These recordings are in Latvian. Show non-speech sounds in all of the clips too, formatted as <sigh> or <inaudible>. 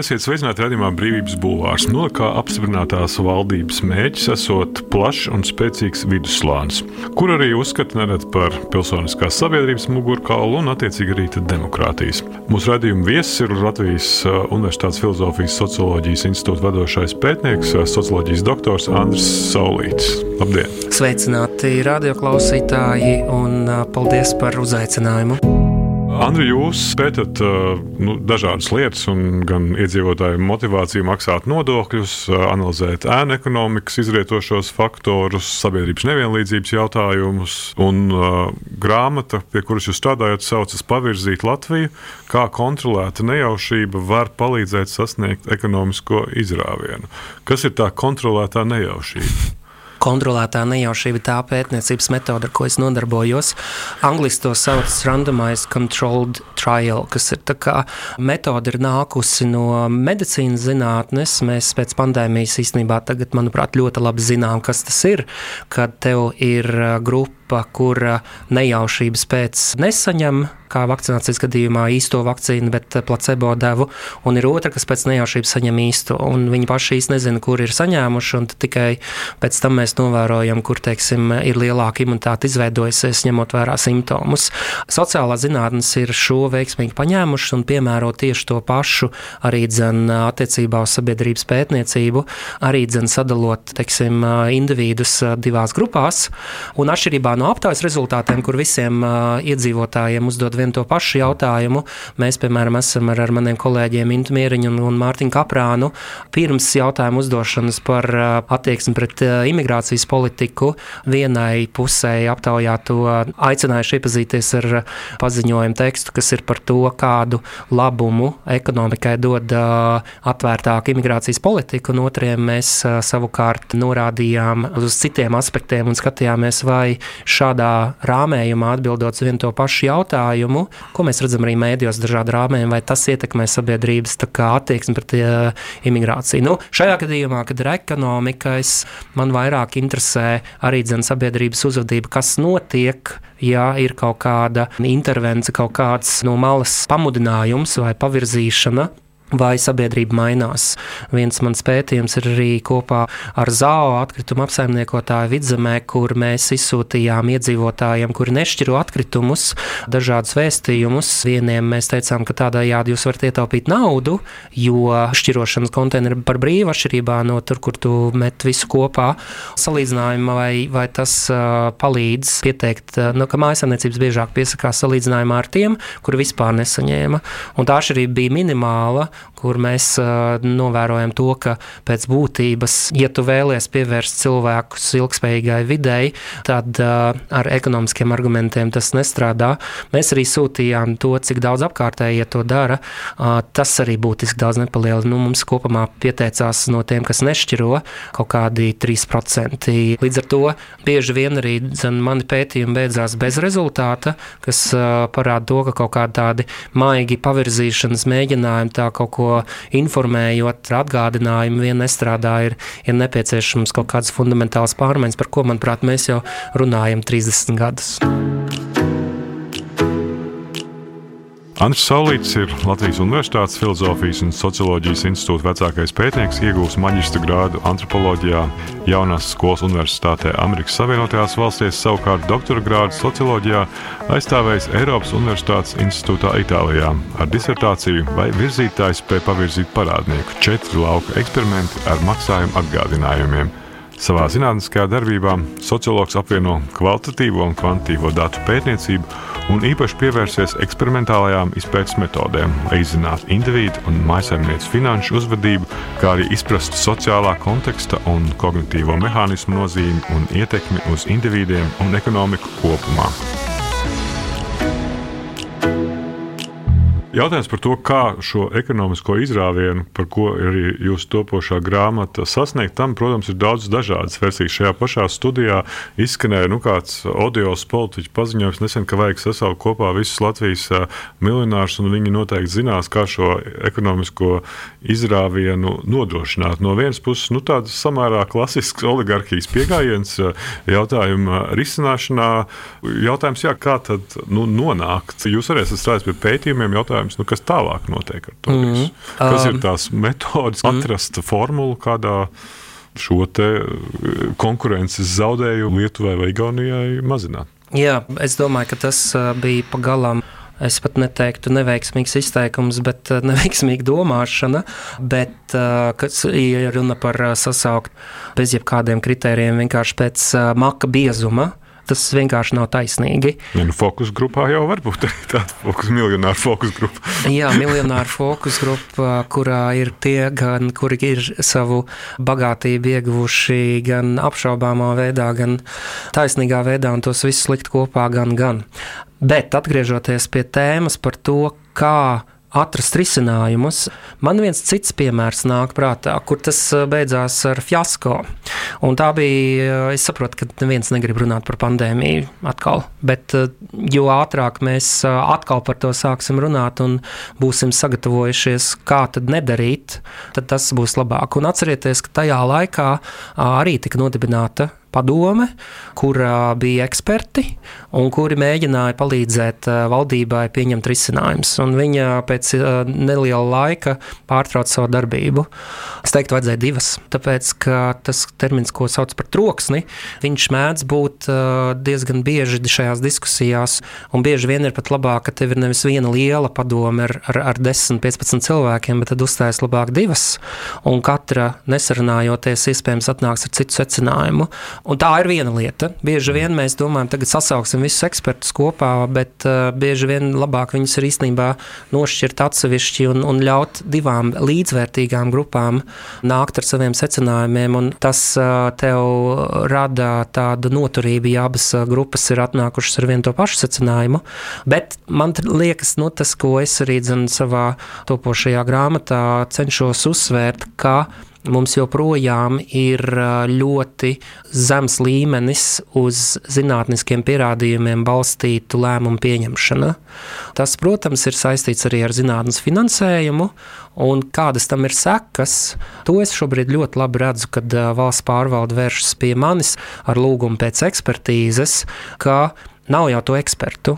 esiet sveicināti redzamā brīvības bulvārs. No kā apstiprinātās valdības mēģis esot plašs un spēcīgs vidusslānis, kur arī uzskata neredz par pilsoniskās sabiedrības mugurkaulu un attiecīgi arī demokrātijas. Mūsu redzējuma viesis ir Latvijas uh, Universitātes filozofijas socioloģijas institūta vadošais pētnieks, uh, socioloģijas doktors Andris Saulīts. Labdien! Sveicināti radioklausītāji un uh, paldies par uzaicinājumu! Andri, jūs pētat nu, dažādas lietas, gan iedzīvotāju motivāciju maksāt nodokļus, analizēt ēnu ekonomikas izrietošos faktorus, sabiedrības nevienlīdzības jautājumus. Un uh, grāmata, pie kuras jūs strādājat, saucas Pavirzīt Latviju, kā kontrolēta nejaušība var palīdzēt sasniegt ekonomisko izrāvienu. Kas ir tā kontrolētā nejaušība? Kontrolētā nejaušība tā pētniecības metode, ar ko es nodarbojos. Angliski to sauc randomized controlled trial, kas ir tā kā metode ir nākusi no medicīnas zinātnes. Mēs pēc pandēmijas īstenībā tagad, manuprāt, ļoti labi zinām, kas tas ir, kad tev ir grupa, kur nejaušības pēc nesaņem kā vakcinācijas gadījumā īsto vakcīnu, bet eh, placebo devu, un ir otra, kas pēc nejaušības saņem īsto, un viņi paši īsti nezina, kur ir saņēmuši, un tikai pēc tam mēs novērojam, kur, teiksim, ir lielāka imunitāte izveidojusies, ņemot vērā simptomus. Sociālā zinātnes ir šo veiksmīgi paņēmušas un piemēro tieši to pašu arī dzen attiecībā uz sabiedrības pētniecību, arī dzen sadalot, teiksim, individus divās grupās, un atšķirībā no aptaujas rezultātiem, kur visiem iedzīvotājiem uzdod vienu to pašu jautājumu. Mēs, piemēram, esam ar, ar maniem kolēģiem Intu Mieriņu un, un Mārtiņu Kaprānu pirms jautājumu uzdošanas par attieksmi pret imigrācijas politiku vienai pusē aptaujā to aicinājuši iepazīties ar paziņojumu tekstu, kas ir par to, kādu labumu ekonomikai dod atvērtāka imigrācijas politika, un otriem mēs savukārt norādījām uz citiem aspektiem un skatījāmies, vai šādā rāmējumā atbildot uz vienu to pašu jautājumu, ko mēs redzam arī mēdījos, dažādi rāmējumi, vai tas ietekmē sabiedrības attieksmi pret uh, imigrāciju. Nu, šajā gadījumā, kad ir ekonomikais, man vairāk interesē arī dzen, sabiedrības uzvedība, kas notiek. Ja ir kaut kāda intervence, kaut kāds no malas pamudinājums vai pavirzīšana, vai sabiedrība mainās. Viens mans pētījums ir arī kopā ar ZAO atkritumu apsaimniekotāju vidzemē, kur mēs izsūtījām iedzīvotājiem, kuri nešķiro atkritumus, dažādus vēstījumus. Vieniem mēs teicām, ka tādējādi jūs varat ietaupīt naudu, jo šķirošanas konteineri par brīvu atšķirībā no tur, kur tu met visu kopā. Salīdzinājumā vai, vai tas uh, palīdz pieteikt, uh, nu, ka mājasemniecības biežāk piesakās salīdzinājumā ar tiem, kuri vispār nesaņēma. Un tā atšķirība bija minimāla kur mēs novērojam to, ka pēc būtības, ja tu vēlies pievērst cilvēkus ilgspējīgai videi, tad ar ekonomiskiem argumentiem tas nestrādā. Mēs arī sūtījām to, cik daudz apkārtējie to dara. Tas arī būtiski daudz nepalielina. Nu, mums kopumā pieteicās no tiem, kas nešķiro kaut kādi 3%. Līdz ar to bieži vien arī mani pētījumi beidzās bez rezultāta, kas parāda to, ka kaut kādi tādi maigi pavirzīšanas mēģinājumi tā kaut ko informējot, atgādinājumu vien nestrādā, ir, ir nepieciešams kaut kādas fundamentālas pārmaiņas, par ko, manuprāt, mēs jau runājam 30 gadus. Andris Saulīts ir Latvijas Universitātes Filozofijas un Socioloģijas institūta vecākais pētnieks, iegūs maģistra grādu antropoloģijā Jaunās skolas universitātē Amerikas Savienotajās valstīs, savukārt doktora grādu socioloģijā aizstāvējis Eiropas Universitātes institūtā Itālijā ar disertāciju vai virzītājs spēja pavirzīt parādnieku četri lauka eksperimenti ar maksājumu atgādinājumiem. Savā zinātniskajā darbībā sociologs apvieno kvalitatīvo un kvantitīvo datu pētniecību un īpaši pievērsies eksperimentālajām izpētes metodēm, lai izzinātu individu un maisaimnieces finanšu uzvedību, kā arī izprastu sociālā konteksta un kognitīvo mehānismu nozīmi un ietekmi uz individiem un ekonomiku kopumā. Jautājums par to, kā šo ekonomisko izrāvienu, par ko arī jūsu topošā grāmata sasniegt, tam, protams, ir daudz dažādas versijas. Šajā pašā studijā izskanēja nu, kāds audios politiķu paziņojums nesen, ka vajag sasaukt kopā visus Latvijas miljonārus, un viņi noteikti zinās, kā šo ekonomisko izrāvienu nodrošināt. No vienas puses, nu, tāds samērā klasisks oligarhijas pieejams jautājuma risināšanā. Jautājums, jā, kā tad nu, nonākt? Jūs arī esat strādājis pie pētījumiem, jautājums, jautājums, nu, kas tālāk notiek ar to visu? Mm. Kas um, ir tās metodas, mm. atrast formulu, kādā šo konkurences zaudējumu Lietuvai vai Igaunijai mazināt? Jā, es domāju, ka tas bija pagalām es pat neteiktu neveiksmīgs izteikums, bet neveiksmīga domāšana. Bet, kas ir runa par sasaukt bez jebkādiem kritērijiem, vienkārši pēc maka biezuma, tas vienkārši nav taisnīgi. Ja, nu, fokus grupā jau var būt tāda fokus, miljonāra fokus grupa. <laughs> Jā, miljonāra fokus grupa, kurā ir tie, gan, kuri ir savu bagātību ieguvuši gan apšaubāmā veidā, gan taisnīgā veidā, un tos visus likt kopā gan, gan. Bet atgriežoties pie tēmas par to, kā atrast risinājumus. Man viens cits piemērs nāk prātā, kur tas eh, beidzās ar fiasko. Un tā bija, eh, es saprotu, ka neviens negrib runāt par pandēmiju atkal, bet eh, jo ātrāk mēs atkal par to sāksim runāt un būsim sagatavojušies, kā tad nedarīt, tad tas būs labāk. Un atcerieties, ka tajā laikā arī tika nodibināta padome, kurā bija eksperti un kuri mēģināja palīdzēt valdībai pieņemt risinājumus. Viņa pēc neliela laika pārtrauca savu darbību. Es teiktu, vajadzēja divas, tāpēc ka tas termins, ko sauc par troksni, viņš mēdz būt diezgan bieži šajās diskusijās, un bieži vien ir pat labāk, ka tev ir nevis viena liela padome ar, ar, ar 10, 15 cilvēkiem, bet tad uzstājas labāk divas, un katra nesarunājoties, iespējams, atnāks ar citu secinājumu. Un tā ir viena lieta. Bieži vien mēs domājam, tagad sasauksim visus ekspertus kopā, bet uh, bieži vien labāk viņus ir īstenībā nošķirt atsevišķi un, un ļaut divām līdzvērtīgām grupām nākt ar saviem secinājumiem. Tas uh, tev rada tādu noturību, ja abas uh, grupas ir atnākušas ar vienu to pašu secinājumu. Bet man liekas, nu, tas, ko es arī dzen, savā topošajā grāmatā cenšos uzsvērt, ka mums joprojām ir ļoti zems līmenis uz zinātniskiem pierādījumiem balstītu lēmumu pieņemšana. Tas, protams, ir saistīts arī ar zinātnes finansējumu, un kādas tam ir sekas. To es šobrīd ļoti labi redzu, kad valsts pārvalde vēršas pie manis ar lūgumu pēc ekspertīzes, ka nav jau to ekspertu.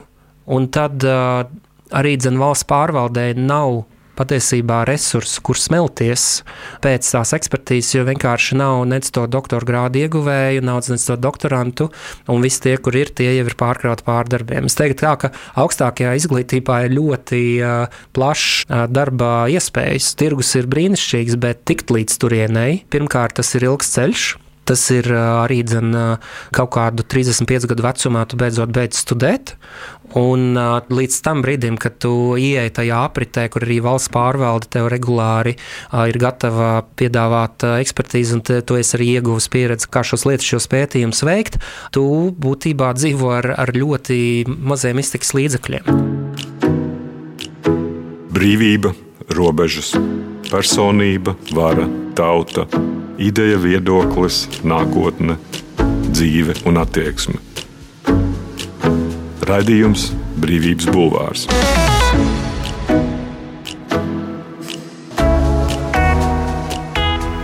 Un tad arī dzen, valsts pārvaldē nav patiesībā resursi, kur smelties pēc tās ekspertīzes, jo vienkārši nav nec to doktora grādu ieguvēju, nav nec to doktorantu, un visi tie, kur ir, tie jau ir pārkrauti pārdarbiem. Es teiktu, tā, ka augstākajā izglītībā ir ļoti uh, plašs uh, darba iespējas. Tirgus ir brīnišķīgs, bet tikt līdz turienei, pirmkārt, tas ir ilgs ceļš. Tas ir arī dzen, kaut kādu 35 gadu vecumā, tu beidzot beidz studēt. Un līdz tam brīdim, kad tu ieej tajā apritē, kur arī valsts pārvalde tev regulāri ir gatava piedāvāt ekspertīzi, un tu esi arī ieguvis pieredzi, kā šos lietas, šos pētījumus veikt, tu būtībā dzīvo ar, ar ļoti maziem iztikas līdzekļiem. Brīvība, robežas, personība, vara, tauta, ideja, viedoklis, nākotne, dzīve un attieksme Raidījums Brīvības Bulvārs.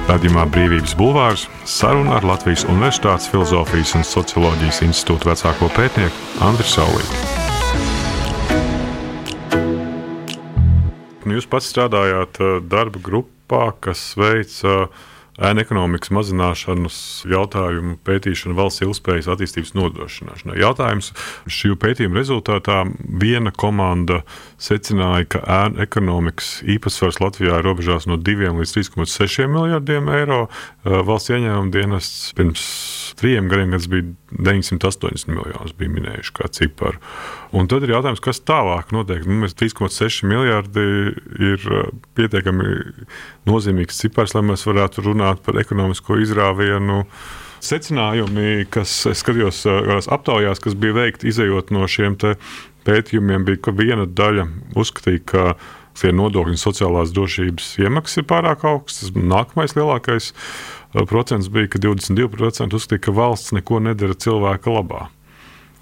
Radījumā Brīvības Bulvārs saruna ar Latvijas Universitātes Filozofijas un Socioloģijas institūta vecāko pētnieku Andriu Saulītu. Jūs pats strādājāt uh, darba grupā, kas veica uh, ēna ekonomikas mazināšanas jautājumu pētīšanu valsts ilgspējas attīstības nodrošināšanai. Jautājums šī pētījuma rezultātā viena komanda secināja, ka ēna ekonomikas īpatsvars Latvijā ir robežās no 2 līdz 3,6 miljardiem eiro. Valsts ieņēmuma dienests pirms trim gadiem, tas bija 980 miljonus, bija minējuši kā ciparu. Un tad ir jautājums, kas tālāk notiek. Nu, 3,6 miljardi ir pietiekami nozīmīgs cipars, lai mēs varētu runāt par ekonomisko izrāvienu. Secinājumi, kas skatījos aptaujās, kas bija veikti izējot no šiem pētījumiem, bija, ka viena daļa uzskatīja, ka tie nodokļi un sociālās drošības iemaksas ir pārāk augstas. Nākamais lielākais procents bija, ka 22% uzskatīja, ka valsts neko nedara cilvēka labā.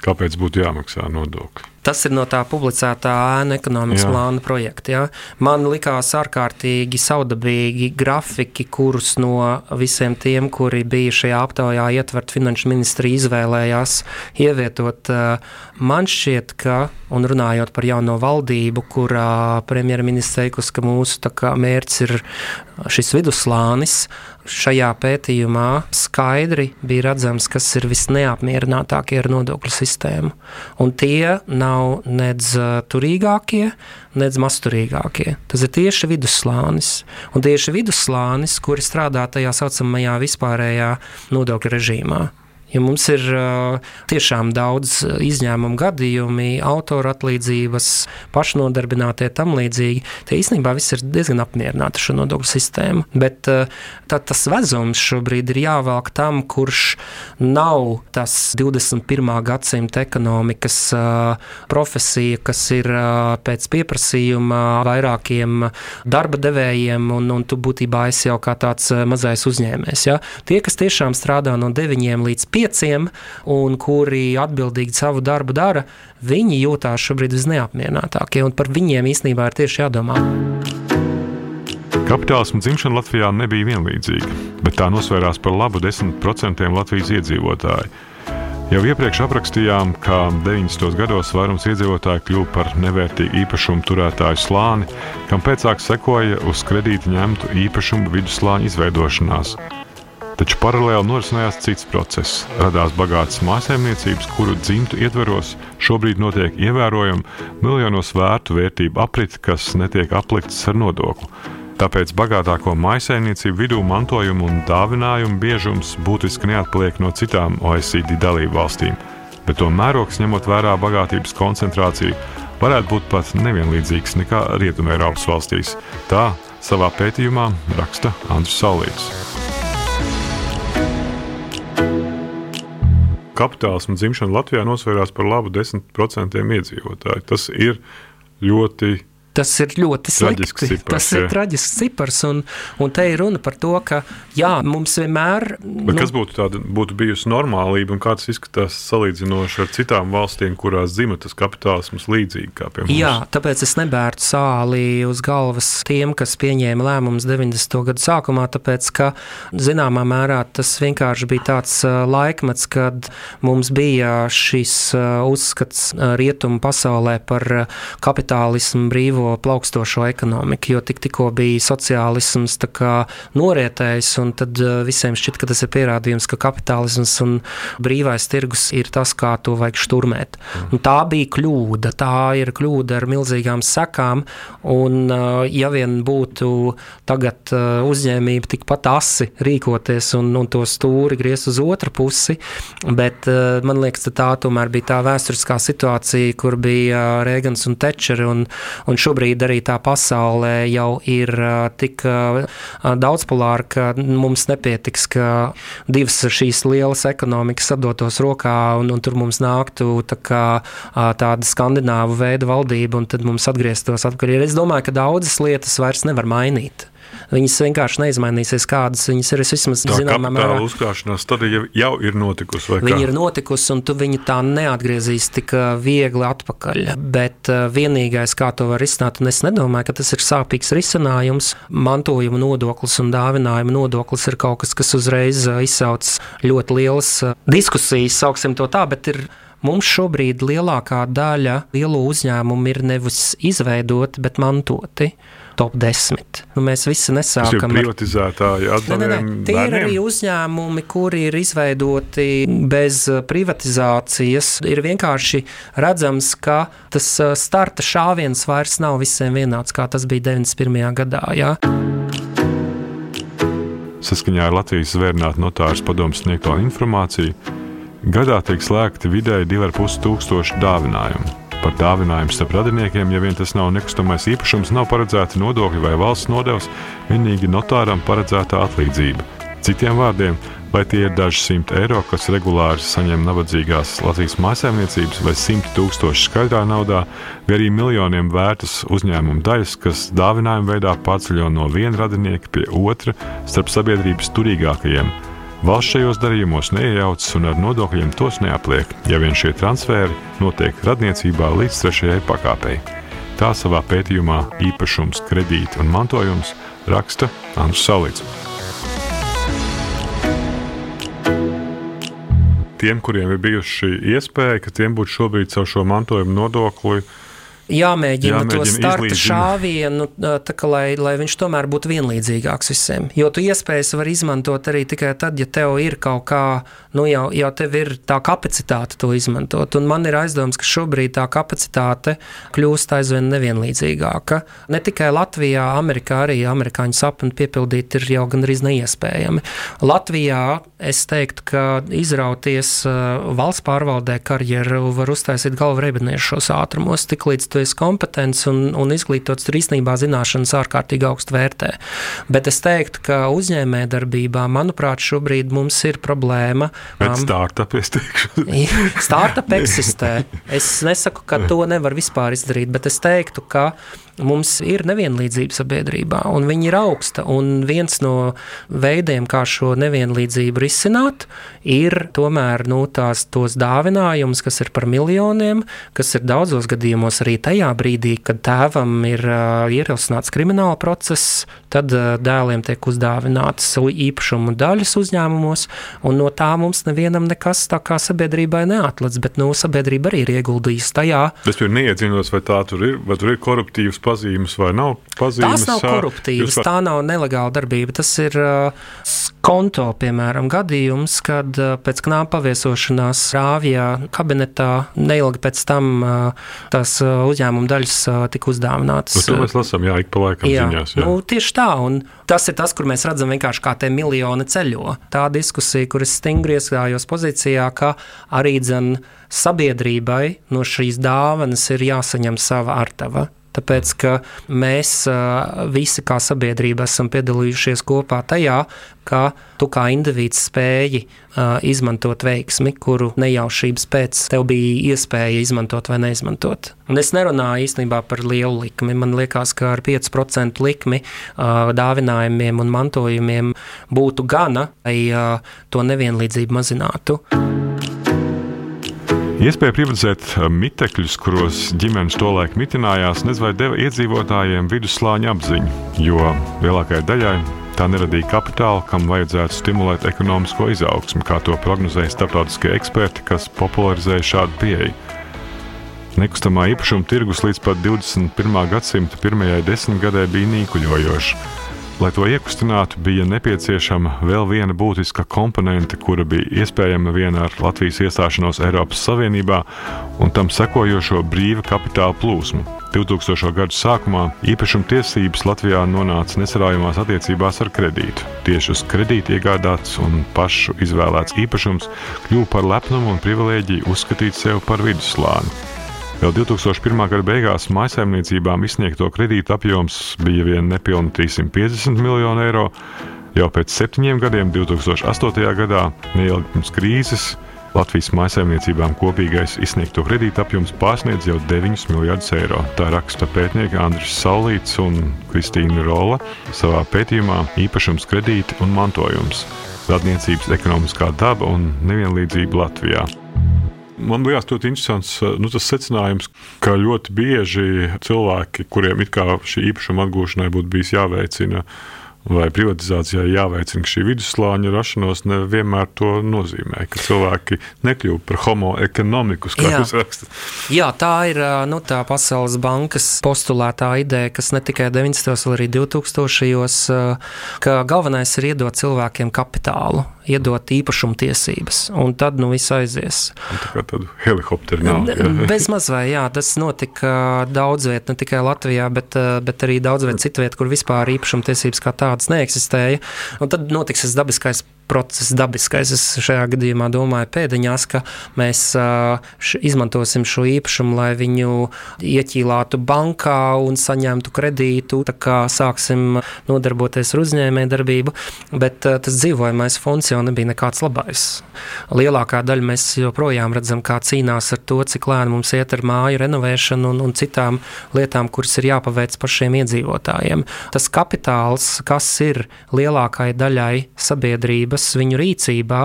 Kāpēc būtu jāmaksā nodokļi? Tas ir no tā publicētā ēna ekonomikas plāna projekta. Ja? Man likās ārkārtīgi saudabīgi grafiki, kurus no visiem tiem, kuri bija šajā aptaujā ietvert finanšu ministri izvēlējās ievietot. Man šķiet, ka, un runājot par jauno valdību, kurā premjerministrs teikusi, ka mūsu kā, mērķis ir šis vidusslānis, šajā pētījumā skaidri bija redzams, kas ir visneapmierinātākie ar nodokļu sistēmu. Un tie nav nedz turīgākie, nedz masturīgākie. Tas ir tieši vidusslānis. Un tieši vidusslānis, kuri strādā tajā saucamajā vispārējā nodokļu režīmā. Ja mums ir tiešām daudz izņēmumu gadījumi, autora atlīdzības, pašnodarbinātie tam līdzīgi, tie īstenībā viss ir diezgan apmierināti ar šo nodokļu sistēmu. Bet tā, tas vezums šobrīd ir jāvelk tam, kurš nav tas 21. gadsimta ekonomikas profesija, kas ir pēc pieprasījuma vairākiem darba devējiem, un, un tu būtībā esi jau kā tāds mazais uzņēmējs. Ja? Tie, kas tiešām strādā no 9 līdz pieciem, un kuri atbildīgi savu darbu dara, viņi jūtās šobrīd visneapmierinātākie, un par viņiem īstenībā ir tieši jādomā. Kapitālisma dzimšana Latvijā nebija vienlīdzīga, bet tā nosvērās par labu 10% Latvijas iedzīvotāju. Jau iepriekš aprakstījām, ka 90. gados vairums iedzīvotāju kļuva par nevērtīgu īpašumu turētāju slāni, kam pēcāk sekoja uz kredītu ņemtu īpašumu vidusslāņa izveidošanās. Taču paralēli norisinājās cits process. Radās bagātas mājsaimniecības, kuru dzimtu ietveros šobrīd notiek ievērojama miljonos vērtu vērtību aprite, kas netiek aplikts ar nodokli. Tāpēc bagātāko maisaimniecību vidū mantojumu un dāvinājumu biežums būtiski neatpaliek no citām OECD dalību valstīm, bet to mērogs, ņemot vērā bagātības koncentrāciju, varētu būt pat nevienlīdzīgs nekā Rietumē Eiropas valstīs. Tā savā pētījumā raksta Andris Saulīts. Kapitālisma dzimšana Latvijā nosvērās par labu 10% iedzīvotāju. Tas ir ļoti Tas ir ļoti slikti. Cipars, tas ir jā. traģisks cipars. Un, un te ir runa par to, ka jā, mums vienmēr. Bet nu, kas būtu, tāda, būtu bijusi normālība un kā tas izskatās salīdzinoši ar citām valstīm, kurās dzimta tas kapitālisms līdzīgi kā pie mums? Jā, tāpēc es nebērtu sāli uz galvas tiem, kas pieņēma lēmumus 90. gadu sākumā, tāpēc ka zināmā mērā tas vienkārši bija tāds laikmets, kad mums bija šis uzskats rietumu pasaulē par kapitālismu brīvo šo plaukstošo ekonomiku, jo tik, tikko bija sociālisms norietējis, un tad eh, visiem šķiet, ka tas ir pierādījums, ka kapitālisms un brīvais tirgus ir tas, kā to vajag šturmēt. Un tā bija kļūda, tā ir kļūda ar milzīgām sekām, un eh, ja vien būtu tagad eh, uzņēmība tikpat asi rīkoties un, un to stūri griezt uz otru pusi, bet man liekas, tā tomēr bija tā vēsturiskā situācija, kur bija Rēgans un Tečeri, un, un šobrīd šobrīd arī tā pasaulē jau ir tik daudzpolāra, ka mums nepietiks, ka divas šīs lielas ekonomikas sadotos rokā un, un tur mums nāktu tā kā, tāda skandināvu veida valdība un tad mums atgrieztos atpakaļ. Es domāju, ka daudzas lietas vairs nevar mainīt. Viņas vienkārši neizmainīsies, kādas viņas ir. Es vismaz zināmā mērā uzkrāšanās tad jau, jau ir notikusi. Viņa ir notikusi, un tu viņu tā neatgriezīs tik viegli atpakaļ. Bet vienīgais, kā to var izsnākt, un es nedomāju, ka tas ir sāpīgs risinājums. Mantojuma nodoklis un dāvinājuma nodoklis ir kaut kas, kas uzreiz izsauc ļoti lielas diskusijas, sauksim to tā, bet ir Mums šobrīd lielākā daļa lielu uzņēmumu ir nevis izveidoti, bet mantoti top 10. Nu, mēs visi nesākam ar privatizētāju atbildību. Tie ir arī uzņēmumi, kuri ir izveidoti bez uh, privatizācijas. Ir vienkārši redzams, ka tas uh, starta šāviens vairs nav visiem vienāds, kā tas bija 91. gadā. Ja? Saskaņā ar Latvijas zvērnātu notāras padomus sniegto informāciju, gadā tiek slēgti vidēji 2,5 tūkstoši dāvinājumu. Par dāvinājumu starp radiniekiem, ja vien tas nav nekustamais īpašums, nav paredzēta nodokļi vai valsts nodevs, vienīgi notāram paredzēta atlīdzība. Citiem vārdiem, vai tie ir daži simti eiro, kas regulāri saņem nabadzīgās Latvijas mājsaimniecības, vai simti tūkstoši skaidrā naudā, vai arī miljoniem vērtas uzņēmuma daļas, kas dāvinājuma veidā pārceļo no viena radinieka pie otra starp sabiedrības turīgākajiem. Valsts šajos darījumos neiejaucas un ar nodokļiem tos neapliek, ja vien šie transferi notiek radniecībā līdz trešajai pakāpei. Tā savā pētījumā īpašums, kredīti un mantojums raksta Andris Salīts. Tiem, kuriem ir bijusi iespēja, ka tiem būtu šobrīd caur šo mantojuma nodokli jāmēģina, jāmēģina to starta izlīdzina. šāvienu, kā, lai, lai viņš tomēr būtu vienlīdzīgāks visiem. Jo tu iespējas var izmantot arī tikai tad, ja tev ir kaut kā, nu jau, jau tev ir tā kapacitāte to izmantot. Un man ir aizdoms, ka šobrīd tā kapacitāte kļūst aizvien nevienlīdzīgāka. Ne tikai Latvijā, Amerikā arī amerikāņu sapni piepildīt ir jau gandrīz neiespējami. Latvijā es teiktu, ka izrauties valsts pārvaldē karjeru var uztaisīt galvu reibiniešos ātrumos, tik līdz tu esi kompetents un, un izglītots, tur īstenībā zināšanas ārkārtīgi augstu vērtē. Bet es teiktu, ka uzņēmējdarbībā, manuprāt, šobrīd mums ir problēma. Bet startup, es teikšu. <laughs> startup eksistē. Es nesaku, ka to nevar vispār izdarīt, bet es teiktu, ka mums ir nevienlīdzība sabiedrībā, un viņa ir augsta. Un viens no veidiem, kā šo nevienlīdzību risināt, ir tomēr nu, tās, tos dāvinājumus, kas ir par miljoniem, kas ir daudzos gadījumos arī tajā brīdī, kad tēvam ir uh, ierosināts krimināla process, tad uh, dēliem tiek uzdāvinātas īpašumu daļas uzņēmumos, un no tā mums nevienam nekas tā kā sabiedrībai neatlec, bet nu, sabiedrība arī ir ieguldījusi tajā. Es tur neiedziļinos, vai tā tur ir, vai tur ir koruptīvas pazīmes vai nav pazīmes. Tās nav koruptīvas, par... tā nav nelegāla darbība. Tas ir uh, konto, piemēram, gadījums, kad uh, pēc knāpa paviesošanās rāvjā kabinetā neilgi pēc tam uh, tās uh, uzņēmuma daļas tika uzdāvinātas. Bet to mēs lasām, jā, ik pa laikam jā, ziņās. Jā. Nu, tieši tā, un tas ir tas, kur mēs redzam vienkārši kā te miljoni ceļo. Tā diskusija, kur es stingri iestājos pozīcijā, ka arī dzen sabiedrībai no šīs dāvanas ir jāsaņem sava artava. Tāpēc, ka mēs visi kā sabiedrība esam piedalījušies kopā tajā, ka tu kā indivīds spēji uh, izmantot veiksmi, kuru nejaušības pēc tev bija iespēja izmantot vai neizmantot. Un es nerunāju īstenībā par lielu likmi. Man liekas, ka ar 5% likmi uh, dāvinājumiem un mantojumiem būtu gana, lai uh, to nevienlīdzību mazinātu. Iespēja privatizēt eh, mitekļus, kuros ģimenes tolaik mitinājās, nezvai deva iedzīvotājiem vidusslāņa apziņu, jo lielākajai daļai tā neradīja kapitālu, kam vajadzētu stimulēt ekonomisko izaugsmu, kā to prognozēja starptautiskie eksperti, kas popularizēja šādu pieeju. Nekustamā īpašuma tirgus līdz pat 21. gadsimta pirmajai desmitgadē bija nīkuļojošs. Lai to iekustinātu, bija nepieciešama vēl viena būtiska komponente, kura bija iespējama vien ar Latvijas iestāšanos Eiropas Savienībā un tam sekojošo brīva kapitāla plūsmu. 2000. gadu sākumā īpašuma tiesības Latvijā nonāca nesarājumās attiecībās ar kredītu. Tieši uz kredītu iegādāts un pašu izvēlēts īpašums kļuva par lepnumu un privilēģiju uzskatīt sevi par vidusslāni. Vēl 2001. gada beigās maisaimniecībām izsniegto kredītu apjoms bija vien nepilni 350 miljoni eiro. Jau pēc septiņiem gadiem, 2008. gadā, neilgi pirms krīzes, Latvijas maisaimniecībām kopīgais izsniegto kredītu apjoms pārsniedz jau 9 miljardus eiro. Tā raksta pētnieki Andris Saulīts un Kristīna Rola savā pētījumā Īpašums kredīti un mantojums - radniecības ekonomiskā daba un nevienlīdzība Latvijā. Man liekas, ļoti interesants eh, nu, tas secinājums, ka ļoti bieži cilvēki, kuriem šī īpašuma atgūšanai būtu bijis jāveicina vai privatizācijai jāveicina šī vidusslāņa rašanos, nevienmēr to nozīmē, ka cilvēki nekļūst par homo ekonomikus, kā jūs rakstat. Jā, tā ir nu, tā Pasaules bankas postulētā ideja, kas ne tikai 90. bet arī 2000. ka galvenais ir iedot cilvēkiem kapitālu iedot īpašumtiesības, un tad nu viss aizies. Un tā kā tādu helikopteru nav. Bez mazvai, jā, tas notika daudz viet, ne tikai Latvijā, bet, bet arī daudz viet citu vietu, kur vispār īpašumtiesības kā tādas neeksistēja. Un tad notiks tas dabiskais process dabiskais. Es šajā gadījumā domāju pēdiņās, ka mēs š, izmantosim šo īpašumu, lai viņu ieķīlātu bankā un saņemtu kredītu, tā kā sāksim nodarboties ar uzņēmē darbību, bet tas dzīvojamais fonds jau nebija nekāds labais. Lielākā daļa mēs joprojām redzam, kā cīnās ar to, cik lēni mums iet ar māju renovēšanu un, un citām lietām, kuras ir jāpaveic pašiem iedzīvotājiem. Tas kapitāls, kas ir lielākajai daļai sabiedrības, tiesības viņu rīcībā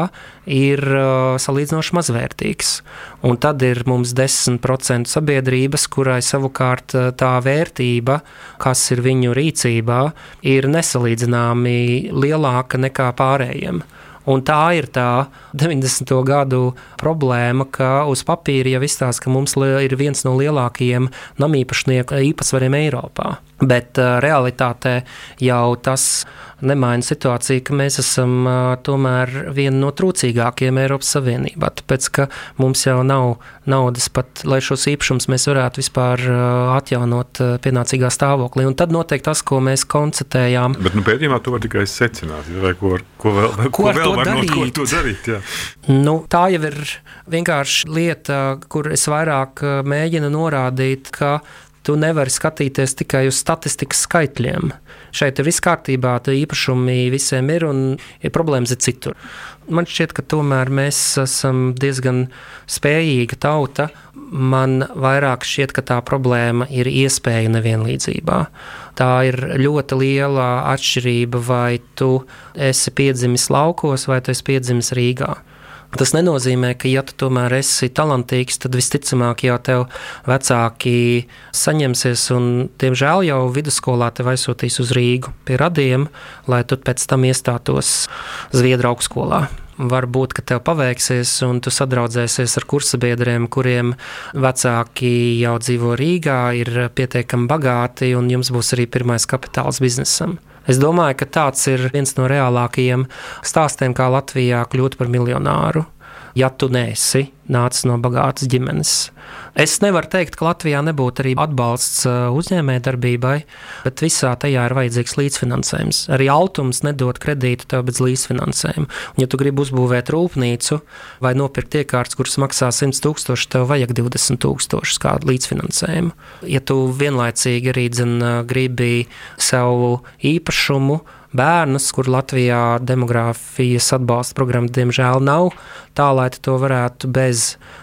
ir uh, salīdzinoši mazvērtīgas. Un tad ir mums 10% sabiedrības, kurai savukārt uh, tā vērtība, kas ir viņu rīcībā, ir nesalīdzināmi lielāka nekā pārējiem. Un tā ir tā 90. gadu problēma, ka uz papīra jau izstāsta, ka mums ir viens no lielākajiem namīpašnieku īpatsvariem Eiropā. Bet uh, realitātē jau tas nemaina situāciju, ka mēs esam tomēr viena no trūcīgākajiem Eiropas Savienībā. Tāpēc, ka mums jau nav naudas pat, lai šos īpašumus mēs varētu vispār atjaunot pienācīgā stāvoklī. Un tad notiek tas, ko mēs konstatējām. Bet nu, pētījumā to var tikai secināt, vai ko, ko vēl, ko ko vēl var darīt? no ko to darīt. Jā. Nu, tā jau ir vienkārši lieta, kur es vairāk mēģinu norādīt, ka tu nevari skatīties tikai uz statistikas skaitļiem. Šeit ir viss kārtībā, tā īpašumi visiem ir un ir problēmas ir citur. Man šķiet, ka tomēr mēs esam diezgan spējīga tauta. Man vairāk šķiet, ka tā problēma ir iespēja nevienlīdzībā. Tā ir ļoti liela atšķirība, vai tu esi piedzimis laukos vai tu esi piedzimis Rīgā. Tas nenozīmē, ka, ja tu tomēr esi talantīgs, tad visticamāk jau tev vecāki saņemsies un, diemžēl, jau vidusskolā tev aizsūtīs uz Rīgu pie radiem, lai tu pēc tam iestātos Zviedru augstskolā. Varbūt, ka tev paveiksies, un tu sadraudzēsies ar kursabiedriem, kuriem vecāki jau dzīvo Rīgā, ir pietiekami bagāti, un jums būs arī pirmais kapitāls biznesam. Es domāju, ka tāds ir viens no reālākajiem stāstiem, kā Latvijā kļūt par miljonāru. Ja tu neesi nācis no bagātas ģimenes. Es nevaru teikt, ka Latvijā nebūtu arī atbalsts uh, uzņēmējdarbībai, bet visā tajā ir vajadzīgs līdzfinansējums. Arī Altums nedod kredītu tev bez līdzfinansējuma. Un, ja tu gribi uzbūvēt rūpnīcu vai nopirkt iekārtas, kuras maksā 100 tūkstoši, tev vajag 20 tūkstošus kā līdzfinansējumu. Ja tu vienlaicīgi arī dzen, uh, gribi savu īpašumu, bērnus, kur Latvijā demogrāfijas atbalsta programma diemžēl nav, tā lai to varētu bez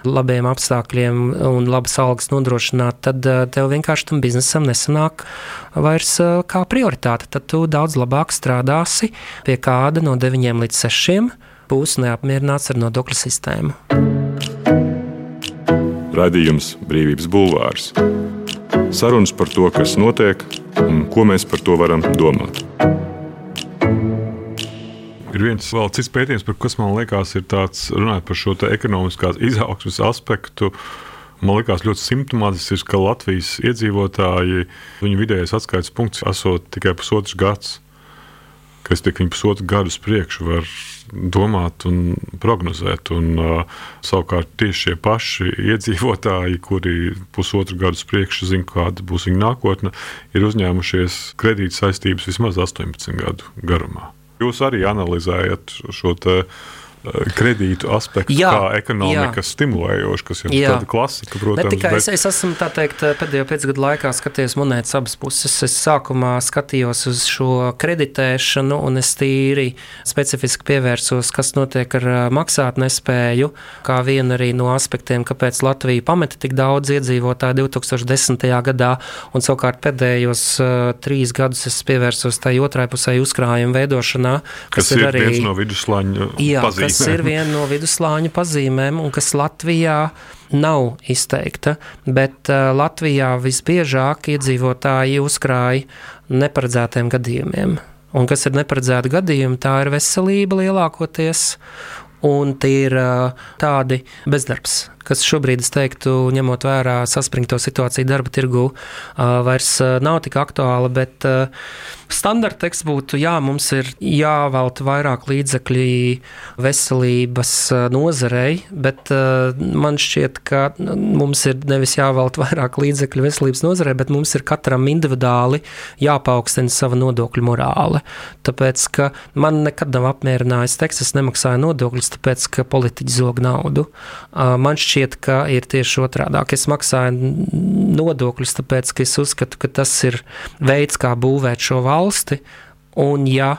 labiem apstākļiem un labas algas nodrošināt, tad eh, tev vienkārši tam biznesam nesanāk vairs eh, kā prioritāte. Tad tu daudz labāk strādāsi pie kāda no 9 līdz 6, būs neapmierināts ar nodokļu sistēmu. Radījums Brīvības Bulvārs. Sarunas par to, kas notiek un ko mēs par to varam domāt. Ir viens vēl cits pētījums, par kas man liekas, ir tāds runājot par šo ekonomiskās izaugsmas aspektu. Man liekas, ļoti simptomātisks, ka Latvijas iedzīvotāji, viņu vidējais atskaites punkts esot tikai pusotrs gads. Kas tiek viņa pusotru gadu priekšu var domāt un prognozēt. Un, uh, savukārt tieši šie paši iedzīvotāji, kuri pusotru gadu priekšu zina, kāda būs viņa nākotne, ir uzņēmušies kredīt saistības vismaz 18 gadu garumā. Jūs arī analizējat šo Eh, kredītu aspektu, jā, kā ekonomikas jā. stimulējoši, kas ir jā. tāda klasika, protams. Ne tikai bet... es, es esmu teikt, pēdējo pēcgadu laikā skatījies monētas abas puses. Es sākumā skatījos uz šo kreditēšanu, un es tīri specifiski pievērsos, kas notiek ar eh, maksāt nespēju, kā vienu arī no aspektiem, kāpēc Latvija pameta tik daudz iedzīvotāju 2010. gadā, un savukārt pēdējos uh, trīs gadus es pievērsos tai otrai pusē uzkrājuma veidošanā, kas, kas ir, ir arī viens no viduslāņu pazīmēm kas ir viena no viduslāņu pazīmēm un kas Latvijā nav izteikta, bet uh, Latvijā visbiežāk iedzīvotāji uzkrāja neparedzētiem gadījumiem. Un kas ir neparedzēti gadījumi, tā ir veselība lielākoties, un tie ir uh, tādi bezdarbs, kas šobrīd, es teiktu, ņemot vērā saspringto situāciju darba tirgu, vairs nav tik aktuāla, bet Standarta teksts būtu, jā, mums ir jāvelta vairāk līdzekļu veselības nozarei, bet man šķiet, ka mums ir nevis jāvelta <laughs> vairāk līdzekļu veselības nozarei, bet mums ir katram individuāli jāpaukstina sava nodokļu morāle. Tāpēc, ka man nekad nav apmierinājis teksts, es nemaksāju nodokļus, tāpēc, ka politiķi zog naudu. Man šķiet, ka ir tieši otrādāk. Es maksāju nodokļus, tāpēc, ka es uzskatu, ka tas ir veids, kā būvēt šo valsti, un ja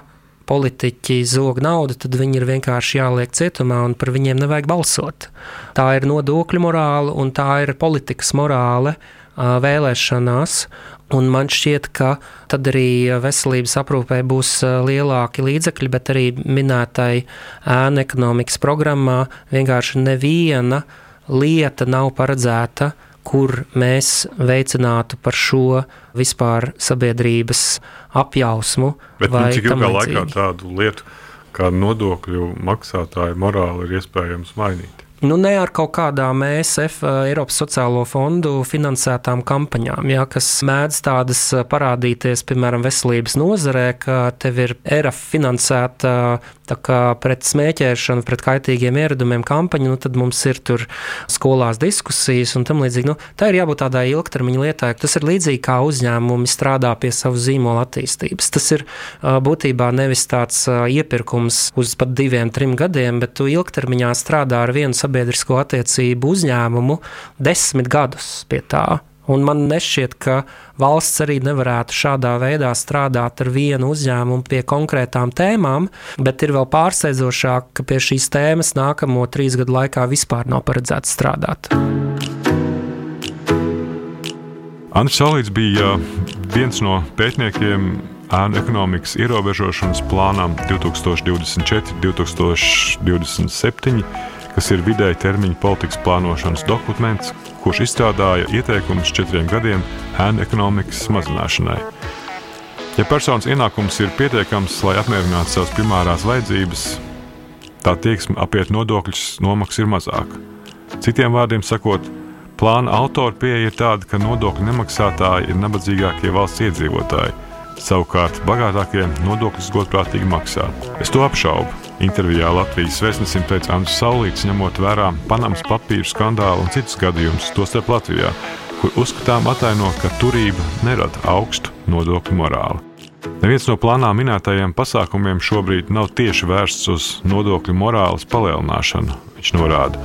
politiķi zog naudu, tad viņi ir vienkārši jāliek cietumā un par viņiem nevajag balsot. Tā ir nodokļu morāla un tā ir politikas morāle vēlēšanās. Un man šķiet, ka tad arī veselības aprūpē būs lielāki līdzekļi, bet arī minētai ēnu ekonomikas programmā vienkārši neviena lieta nav paredzēta, kur mēs veicinātu par šo vispār sabiedrības apjausmu. Bet nu, cik ilgā laikā tādu lietu kā nodokļu maksātāju morāli ir iespējams mainīt? Nu, ne ar kaut kādām ESF, Eiropas sociālo fondu finansētām kampaņām, ja, kas mēdz tādas parādīties, piemēram, veselības nozarē, ka tev ir ERAF finansēta pret smēķēšanu, pret kaitīgiem ieradumiem kampaņa, nu, tad mums ir tur skolās diskusijas un tam līdzīgi. Nu, tā ir jābūt tādai ilgtermiņa lietai. Tas ir līdzīgi kā uzņēmumi strādā pie savu zīmola attīstības. Tas ir būtībā nevis tāds iepirkums uz pat diviem, trim gadiem, bet tu ilgtermiņā strādā ar vienu sabiedrisko attiecību uzņēmumu desmit gadus pie tā. Un man nešķiet, ka valsts arī nevarētu šādā veidā strādāt ar vienu uzņēmumu pie konkrētām tēmām, bet ir vēl pārsteidzošāk, ka pie šīs tēmas nākamo trīs gadu laikā vispār nav paredzēts strādāt. Andris Salīts bija viens no pētniekiem ēnu ekonomikas ierobežošanas plānām 2024, 2027 kas ir vidēji termiņa politikas plānošanas dokuments, kurš izstrādāja ieteikumus četriem gadiem ēnu ekonomikas mazināšanai. Ja personas ienākums ir pietiekams, lai apmierinātu savas primārās vajadzības, tā tieksme apiet nodokļus nomaksa ir mazāka. Citiem vārdiem sakot, plāna autora pieeja ir tāda, ka nodokļu nemaksātāji ir nabadzīgākie valsts iedzīvotāji, savukārt bagātākie nodokļus godprātīgi maksā. Es to apšaubu. Intervijā Latvijas vēstnesim pēc Andrija Saulītas ņemot vērā Panamas papīru skandālu un citus gadījumus, tostarp Latvijā, kur uzskatām ataino, ka turība nerada augstu nodokļu morāli. Neviens no plānā minētajiem pasākumiem šobrīd nav tieši vērsts uz nodokļu morāles palielināšanu, viņš norāda.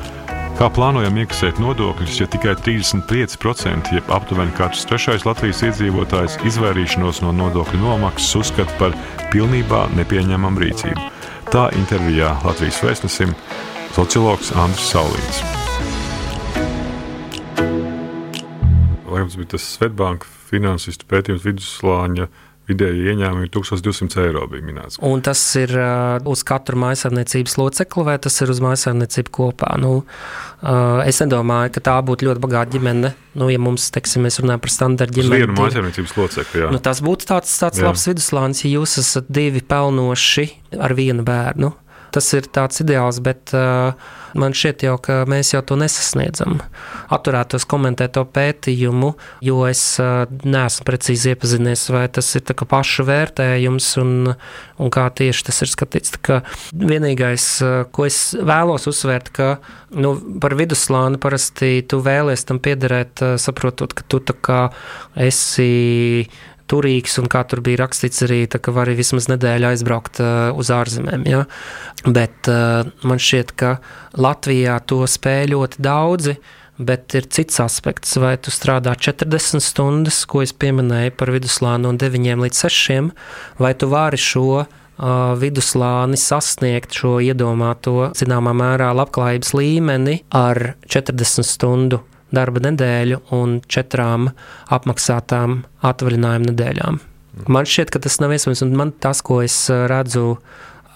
Kā plānojam iekasēt nodokļus, ja tikai 35%, jeb aptuveni katrs trešais Latvijas iedzīvotājs izvairīšanos no nodokļu nomaksas uzskata par pilnībā nepieņemamu rīcību? Tā intervijā Latvijas vēstnesim sociologs Andris Saulīts. Laikams bija tas Svetbanka finansistu pētījums vidusslāņa vidēji ieņēmumi 1200 eiro bija minēts. Un tas ir uh, uz katru maisaimniecības locekli, vai tas ir uz maisaimniecību kopā? Nu, uh, es nedomāju, ka tā būtu ļoti bagāta ģimene. Nu, ja mums, teiksim, mēs runājam par standarta ģimeni, tad maisaimniecības locekli. Nu, tas būtu tāds, tāds jā. labs viduslānis, ja jūs esat divi pelnoši ar vienu bērnu. Tas ir tāds ideāls, bet uh, man šķiet, jau, ka mēs jau to nesasniedzam. Atturētos komentēt to pētījumu, jo es uh, neesmu precīzi iepazinies, vai tas ir paša vērtējums un, un kā tieši tas ir skatīts. Vienīgais, uh, ko es vēlos uzsvērt, ka nu, par vidusslāni parasti tu vēlies tam piederēt, uh, saprotot, ka tu esi turīgs, un kā tur bija rakstīts, arī tā, ka vari vismaz nedēļu aizbraukt uh, uz ārzemēm. Ja? Bet uh, man šķiet, ka Latvijā to spēj ļoti daudzi. Bet ir cits aspekts, vai tu strādā 40 stundas, ko es pieminēju par viduslānu, no 9 līdz 6, vai tu vari šo uh, viduslāni sasniegt šo iedomāto, zināmā mērā, labklājības līmeni ar 40 stundu darba nedēļu un četrām apmaksātām atvaļinājuma nedēļām. Man šķiet, ka tas nav iespējams, un man tas, ko es eh, redzu,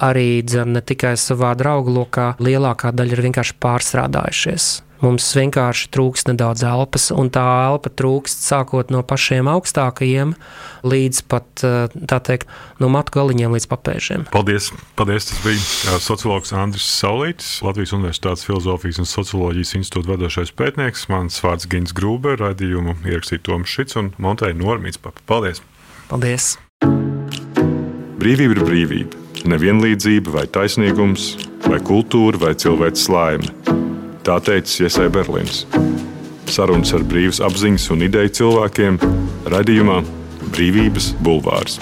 arī dzen, ne tikai savā draugu lokā, lielākā daļa ir vienkārši pārstrādājušies. Mums vienkārši trūks nedaudz elpas, un tā elpa trūkst sākot no pašiem augstākajiem līdz pat teikt, no matu galiņiem līdz papēžiem. Paldies! Paldies tas bija sociologs Andris Saulītis, Latvijas Universitātes Filozofijas un Socioloģijas institūta vadošais pētnieks. Mans vārds Gins Grūber, raidījumu ierakstīja Toms Šits un Monteja Normīts. Paldies! Paldies! Brīvība ir brīvība, nevienlīdzība vai taisnīgums, vai kultūra vai cilvēks laime Tā teica Iesai Berlīns. Sarunas ar brīvas apziņas un ideju cilvēkiem radījumā Brīvības bulvārs.